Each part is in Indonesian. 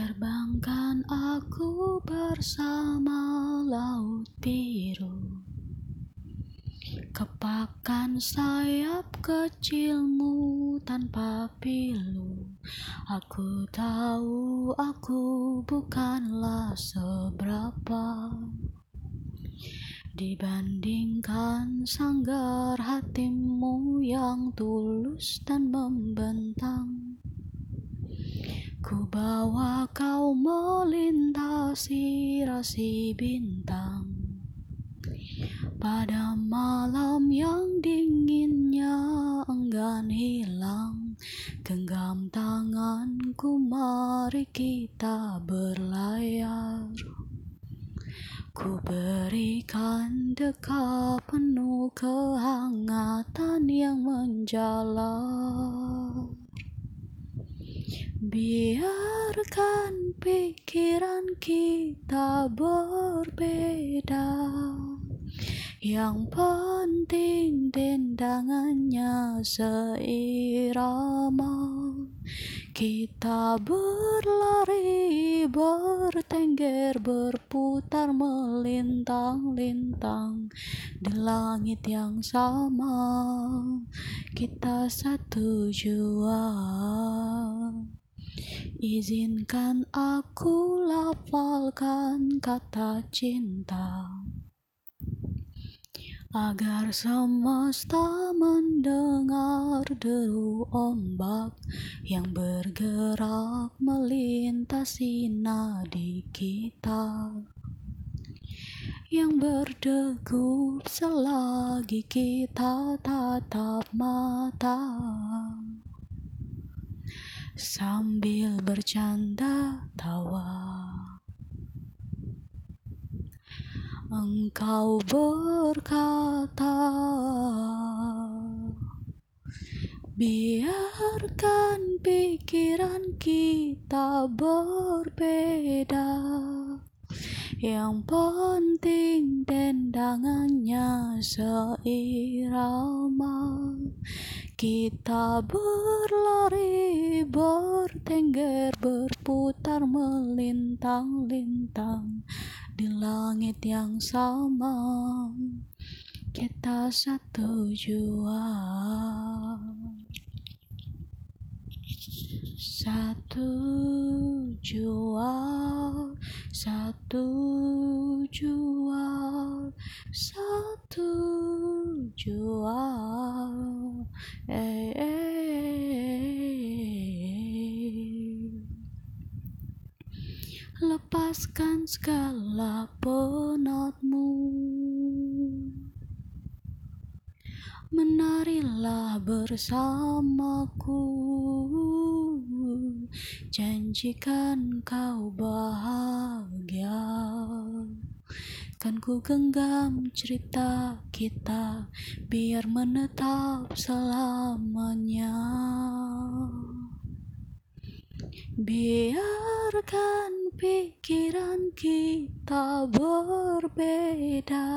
Terbangkan aku bersama laut biru. Kepakan sayap kecilmu tanpa pilu. Aku tahu aku bukanlah seberapa. Dibandingkan sanggar hatimu yang tulus dan membentang Ku bawa kau melintasi rasi bintang. Pada malam yang dinginnya enggan hilang. Genggam tanganku mari kita berlayar. Ku berikan dekap penuh kehangatan yang menjalar Biarkan pikiran kita berbeda. Yang penting dendangannya seirama. Kita berlari, bertengger, berputar melintang-lintang Di langit yang sama. Kita satu jua Izinkan aku lafalkan kata cinta. Agar semesta mendengar deru ombak Yang bergerak melintasi nadi kita. Yang berdegup selagi kita tatap mata sambil bercanda tawa. Engkau berkata, biarkan pikiran kita berbeda. Yang penting dendangannya seirama kita berlari, bertengger, berputar melintang-lintang di langit yang sama. Kita satu jua, satu jua, satu jua, satu jua. Eh. Lepaskan segala penatmu. Menarilah bersamaku. Janjikan kau bahagia. Kan ku genggam cerita kita biar menetap selamanya. Biarkan pikiran kita berbeda.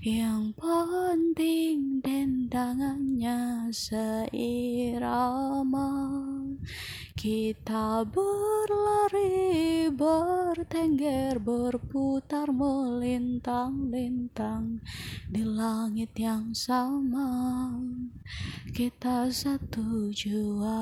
Yang penting dendangannya seirama. Kita berlari, bertengger, berputar melintang-lintang di langit yang sama. Kita satu jua.